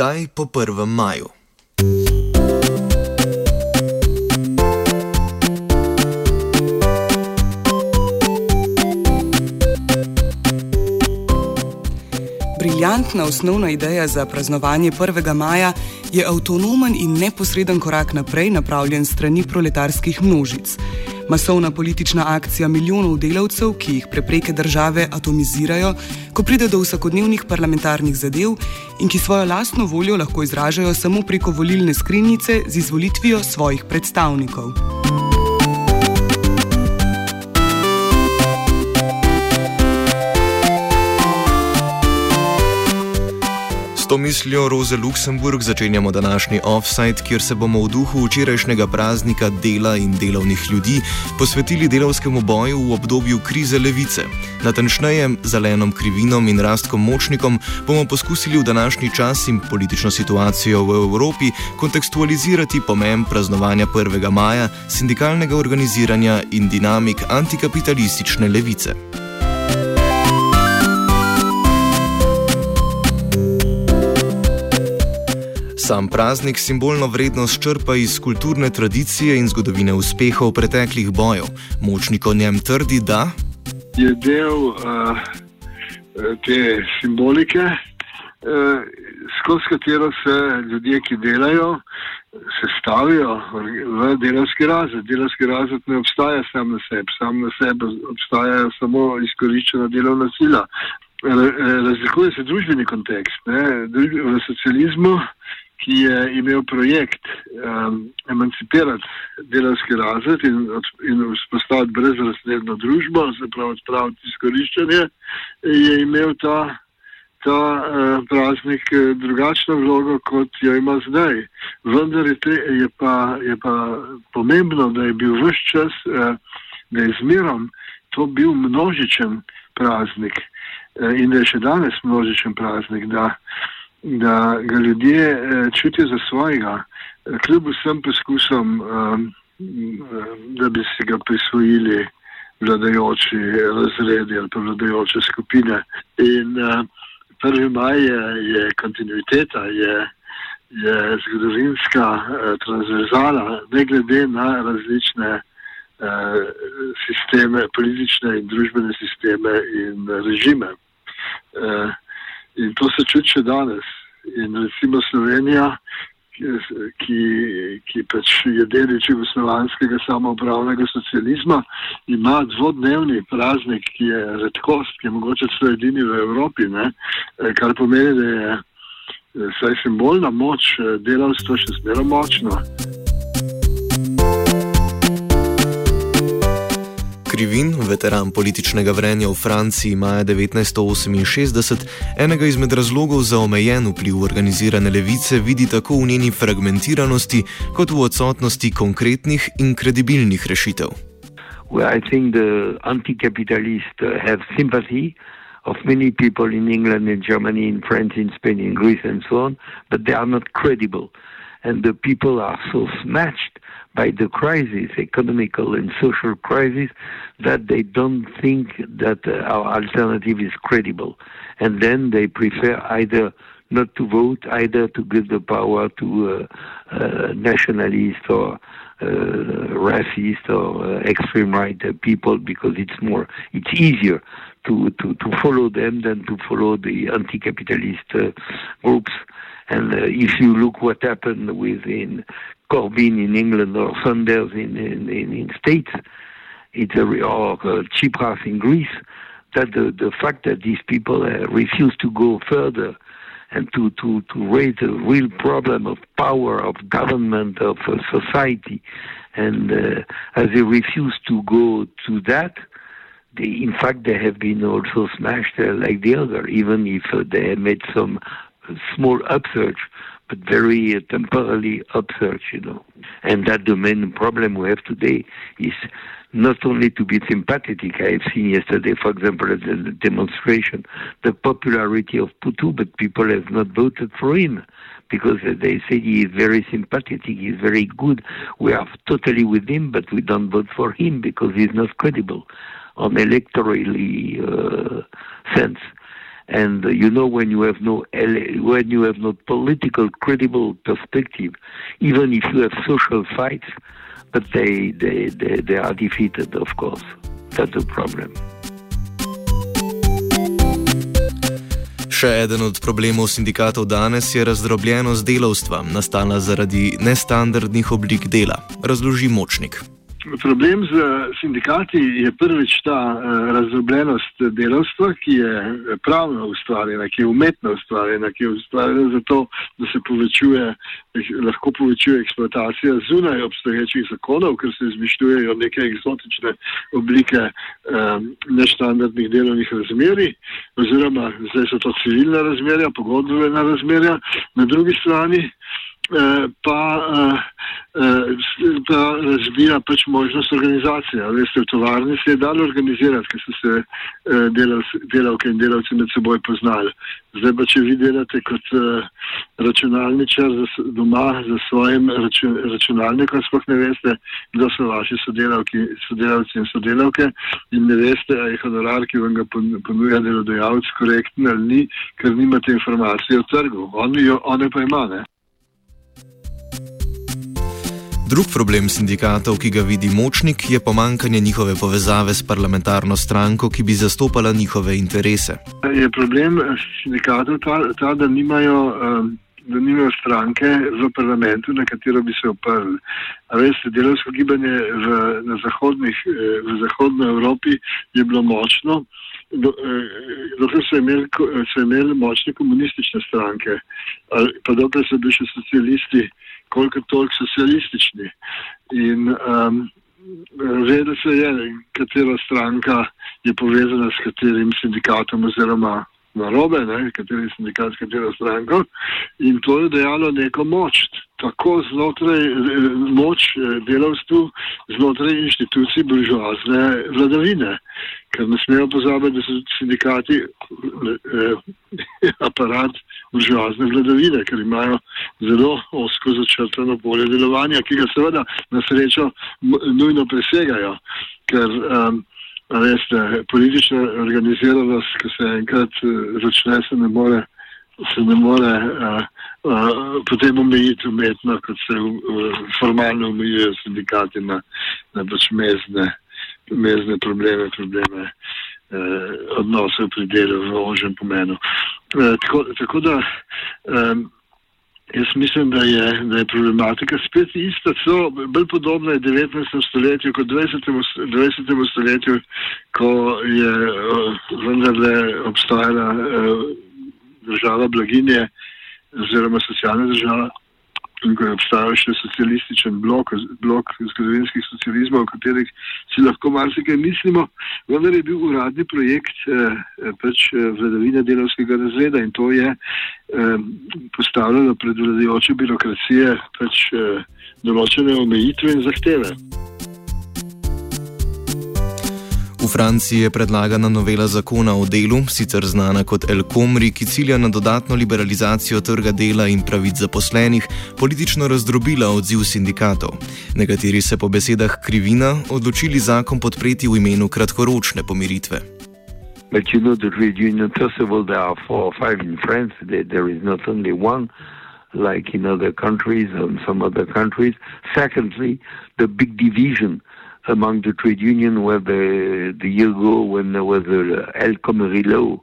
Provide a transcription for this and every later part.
Kaj po 1. maju? Briljantna osnovna ideja za praznovanje 1. maja je avtonomen in neposreden korak naprej, napravljen strani proletarskih množic. Masovna politična akcija milijonov delavcev, ki jih prepreke države atomizirajo, ko pride do vsakodnevnih parlamentarnih zadev in ki svojo lastno voljo lahko izražajo samo preko volilne skrinjice z izvolitvijo svojih predstavnikov. To mislijo Roze Luksemburg začenjamo današnji offside, kjer se bomo v duhu včerajšnjega praznika dela in delovnih ljudi posvetili delovskemu boju v obdobju krize levice. Natančneje, zelenom krivinom in rastkom močnikom bomo poskusili v današnji čas in politično situacijo v Evropi kontekstualizirati pomen praznovanja 1. maja, sindikalnega organiziranja in dinamik antikapitalistične levice. Sam praznik simbolno vrednost črpa iz kulturne tradicije in zgodovine uspehov preteklih bojev. Močnik o njem trdi, da je del uh, te simbolike, uh, skozi katero se ljudje, ki delajo, sestavijo v delovski razred. Delovski razred ne obstaja sam na sebi, sam na sebi obstaja samo izkoriščena delovna sila. Razlikuje se družbeni kontekst. Ne? V socializmu ki je imel projekt um, emancipirati delovski razred in, in vzpostaviti brezrazredno družbo, se pravi odpraviti izkoriščanje, je imel ta, ta uh, praznik eh, drugačno vlogo, kot jo ima zdaj. Vendar je, te, je, pa, je pa pomembno, da je bil vse čas, uh, da je zmerom to bil množičen praznik uh, in da je še danes množičen praznik. Da, da ga ljudje eh, čutijo za svojega, eh, kljub vsem poskusom, eh, da bi si ga prisvojili vladajoči razredi ali pa vladajoče skupine. In prvi maj je, je kontinuiteta, je, je zgodovinska transverzala, ne glede na različne sisteme, politične in družbene sisteme in režime. In to se čuti še danes. In recimo Slovenija, ki, ki pač je del čegoslovanskega samoupravnega socializma, ima dvodnevni praznik, ki je redkost, ki je mogoče celo edini v Evropi, ne? kar pomeni, da je saj simbolna moč delavstva še zmeraj močna. Krivin, veteran političnega vrenja v Franciji maja 1968, enega izmed razlogov za omejen vpliv organizirane levice vidi tako v njeni fragmentiranosti, kot v odsotnosti konkretnih in kredibilnih rešitev. Well, I think the anti-capitalists uh, have sympathy of many people in England, in Germany, in France, in Spain, in Greece, and so on, but they are not credible. And the people are so smashed by the crisis, economical and social crisis, that they don't think that uh, our alternative is credible. And then they prefer either not to vote, either to give the power to uh, uh, or uh, racist or uh, extreme right people because it's more, it's easier to, to, to follow them than to follow the anti-capitalist uh, groups. And uh, if you look what happened within Corbyn in England or Sanders in in, in, in States, it's a, or uh, Tsipras in Greece, that the, the fact that these people uh, refuse to go further and to, to, to raise the real problem of power, of government, of uh, society, and uh, as they refuse to go to that, they, in fact, they have been also smashed uh, like the other, even if uh, they made some small upsurge but very uh, temporarily upsurge, you know. And that the main problem we have today is not only to be sympathetic. I have seen yesterday, for example, at the demonstration, the popularity of Putu, but people have not voted for him because they say he is very sympathetic, he is very good. We are totally with him, but we don't vote for him because he's not credible on electorally uh, sense. And uh, you know, when you have no when you have no political credible perspective, even if you have social fights, but they they, they, they are defeated, of course. That's the problem. Še eden od problemov sindikatov danes je razdrobljenost delovstva, nastala zaradi nestandardnih oblik dela, razloži močnik. Problem z sindikati je prvič ta uh, razdrobljenost delovstva, ki je pravno ustvarjena, ki je umetno ustvarjena, ki je ustvarjena zato, da se povečuje, lahko povečuje eksploatacija zunaj obstoječih zakonov, ker se izmišljujejo neke eksotične oblike um, nestandardnih delovnih razmerij, oziroma zdaj so to civilna razmerja, pogodbena razmerja, na drugi strani Eh, pa, eh, eh, pa razvija pač možnost organizacije. Veste, v tovarni se je dalo organizirati, ker so se delavke in delavci med seboj poznali. Zdaj pa, če vi delate kot računalničar doma za svojim računalnikom, sploh ne veste, kdo so vaši sodelavki, sodelavci in sodelavke in ne veste, ali je honorar, ki vam ga ponuja delodajalec, korekten ali ni, ker nimate informacije o trgu. Oni jo, one pa ima, ne? Drug problem sindikatov, ki ga vidi močnik, je pomankanje njihove povezave s parlamentarno stranko, ki bi zastopala njihove interese. Je problem sindikatov ta, ta da, nimajo, da nimajo stranke v parlamentu, na katero bi se oprli. Veste, delovsko gibanje v, v zahodni Evropi je bilo močno. Dokler so imeli, so imeli močne komunistične stranke, pa dokler so bili še socialisti, koliko toliko socialistični. In um, vedno se je, katera stranka je povezana s katerim sindikatom oziroma narobe, ne, kateri sindikat s katero stranko. In to je dejalo neko moč, tako znotraj moč eh, delavstvu, znotraj inštitucij buržoazne vladavine. Ker ne smejo pozabiti, da so sindikati eh, aparat buržoazne vladavine, ker imajo zelo osko začrtano polje delovanja, ki ga seveda na srečo nujno presegajo. Ker, um, veste, politična organiziranost, ki se enkrat uh, začne, se ne more, se ne more uh, uh, potem omejiti umetno, kot se uh, formalno omejujejo sindikati na, na pač mezne, mezne probleme, probleme odnosov pri delu v ožjem pomenu. Eh, tako, tako da um, jaz mislim, da je, da je problematika spet ista, so bolj podobna 19. stoletju kot 20. 20. stoletju, ko je uh, vendarle obstajala uh, država blaginje oziroma socialna država in ko je obstajal še socialističen blok, blok zgodovinskih socializmov, o katerih si lahko marsikaj mislimo, vendar je bil uradni projekt eh, pač eh, vladavine delovskega razreda in to je eh, postavljalo pred vladajoče birokracije pač eh, določene omejitve in zahteve. Franciji je predlagana novela zakona o delu, sicer znana kot El Komri, ki cilja na dodatno liberalizacijo trga dela in pravic zaposlenih, politično razdrobila odziv sindikatov. Nekateri se po besedah krivina odločili zakon podpreti v imenu kratkoročne pomiritve. But you know, the trade union, first of all, there are four or five in France. There, there is not only one, like in other countries and some other countries. Secondly, the big division among the trade union where the, the year ago when there was a El Khomri law,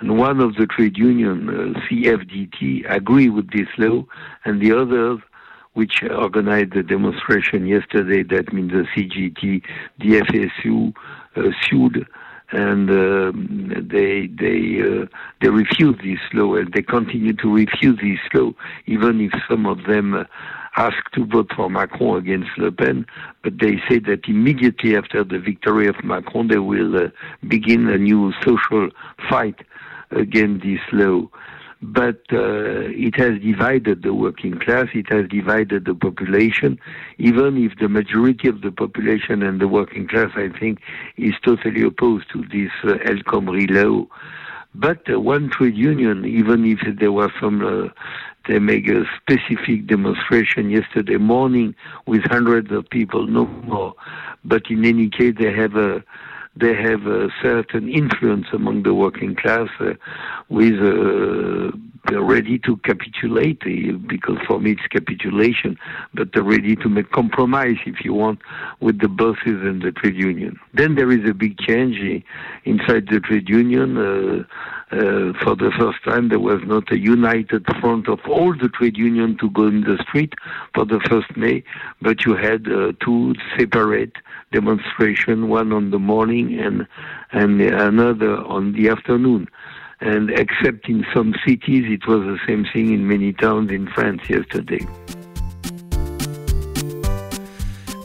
and one of the trade union, uh, CFDT, agree with this law, and the others, which organized the demonstration yesterday, that means the CGT, the FSU, uh, sued, and um, they they uh, they refuse this law, and they continue to refuse this law, even if some of them uh, asked to vote for Macron against Le Pen, but they say that immediately after the victory of Macron, they will uh, begin a new social fight against this law. But uh, it has divided the working class, it has divided the population, even if the majority of the population and the working class, I think, is totally opposed to this uh, El Khomri law. But uh, one trade union, even if there were some uh, they make a specific demonstration yesterday morning with hundreds of people, no more. But in any case, they have a they have a certain influence among the working class uh, with uh, they're ready to capitulate uh, because for me it's capitulation, but they're ready to make compromise if you want with the bosses and the trade union. Then there is a big change inside the trade union. Uh, uh, for the first time, there was not a united front of all the trade union to go in the street for the first May, but you had uh, two separate demonstration, one on the morning and and another on the afternoon. And except in some cities, it was the same thing in many towns in France yesterday.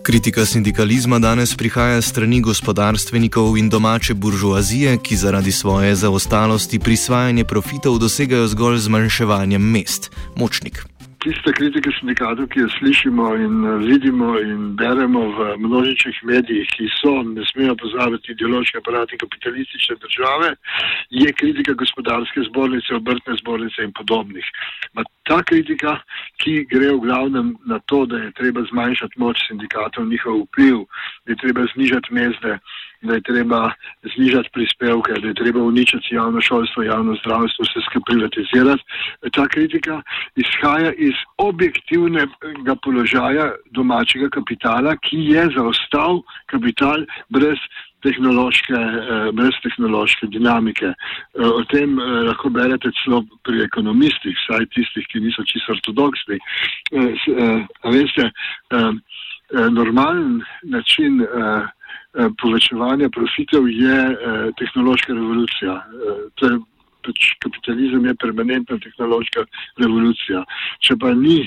Kritika sindikalizma danes prihaja strani gospodarstvenikov in domače buržoazije, ki zaradi svoje zaostalosti prisvajanje profitov dosegajo zgolj zmanjševanjem mest. Močnik tiste kritike sindikatov, ki jo slišimo in eh, vidimo in beremo v množičnih medijih, ki so, ne smejo pozabiti, ideološki aparati kapitalistične države, je kritika gospodarske zbornice, obrtne zbornice in podobnih. Ma ta kritika, ki gre v glavnem na to, da je treba zmanjšati moč sindikatov, njihov vpliv, da je treba znižati mezde da je treba znižati prispevke, da je treba uničiti javno šolstvo, javno zdravstvo, vse skupaj privatizirati. Ta kritika izhaja iz objektivnega položaja domačega kapitala, ki je zaostal kapital brez. Tehnološke, eh, brez tehnološke dinamike. Eh, o tem eh, lahko berete celo pri ekonomistih, vsaj tistih, ki niso čisto ortodoksni. Veste, normalen način povečevanja profitev je eh, tehnološka revolucija. Eh, pač kapitalizem je permanentna tehnološka revolucija. Če pa ni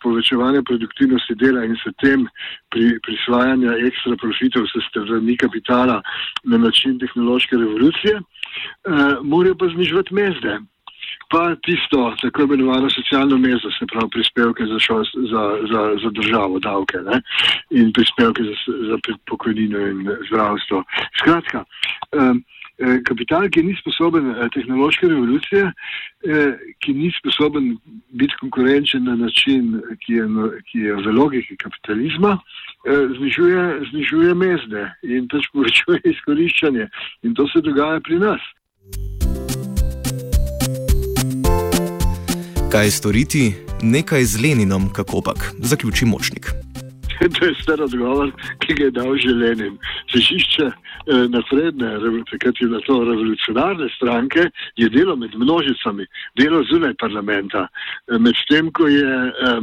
povečevanja produktivnosti dela in se tem pri prisvajanju ekstra profitev se strani kapitala na način tehnološke revolucije, morajo pa znižvati mezde pa tisto tako imenovano socialno mezo, se pravi prispevke za, šol, za, za, za državo, davke ne? in prispevke za, za pokojnino in zdravstvo. Skratka, um, kapital, ki ni sposoben eh, tehnološke revolucije, eh, ki ni sposoben biti konkurenčen na način, ki je, ki je v logiki kapitalizma, znižuje, znižuje mezde in pač povečuje izkoriščanje. In to se dogaja pri nas. Kaj storiti? Nekaj z Leninom, kako pak, zaključi močnik. To je star odgovor, ki ga je dal že Lenin. Sežišče eh, napredne, takrat je na to revolucionarne stranke, je delo med množicami, delo zunaj parlamenta. Eh, medtem, ko je eh,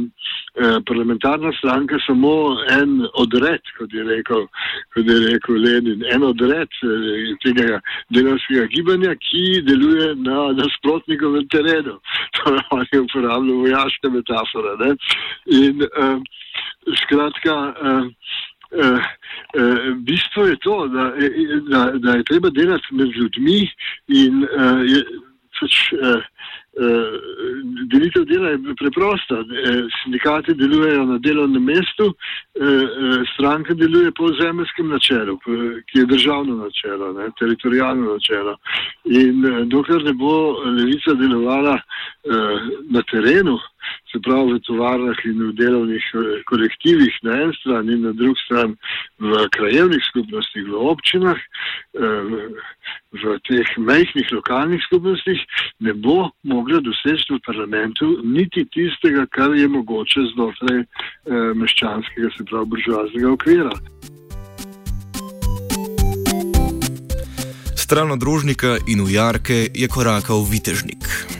parlamentarna stranka samo en odred, kot je rekel, kot je rekel Lenin, en odred eh, tega delovskega gibanja, ki deluje na nasprotnikovem terenu. To je on je uporabljal vojaške metafore. Ne? In, eh, Skratka, uh, uh, uh, bistvo je to, da, da, da je treba delati med ljudmi in uh, je, pač, uh, delitev dela je preprosta. Sindikati delujejo na delovnem mestu, uh, stranka deluje po zemljskem načelu, ki je državno načelo, ne, teritorijalno načelo. In dokler ne bo levica delovala na terenu, se pravi v tovarnah in v delovnih eh, kolektivih na en stran in na drug stran v krajevnih skupnostih, v občinah, eh, v teh majhnih lokalnih skupnostih, ne bo mogla doseči v parlamentu niti tistega, kar je mogoče znotraj eh, meščanskega, se pravi buržoaznega okvira. Stran od rožnika in ujarke je korakal vitežnik.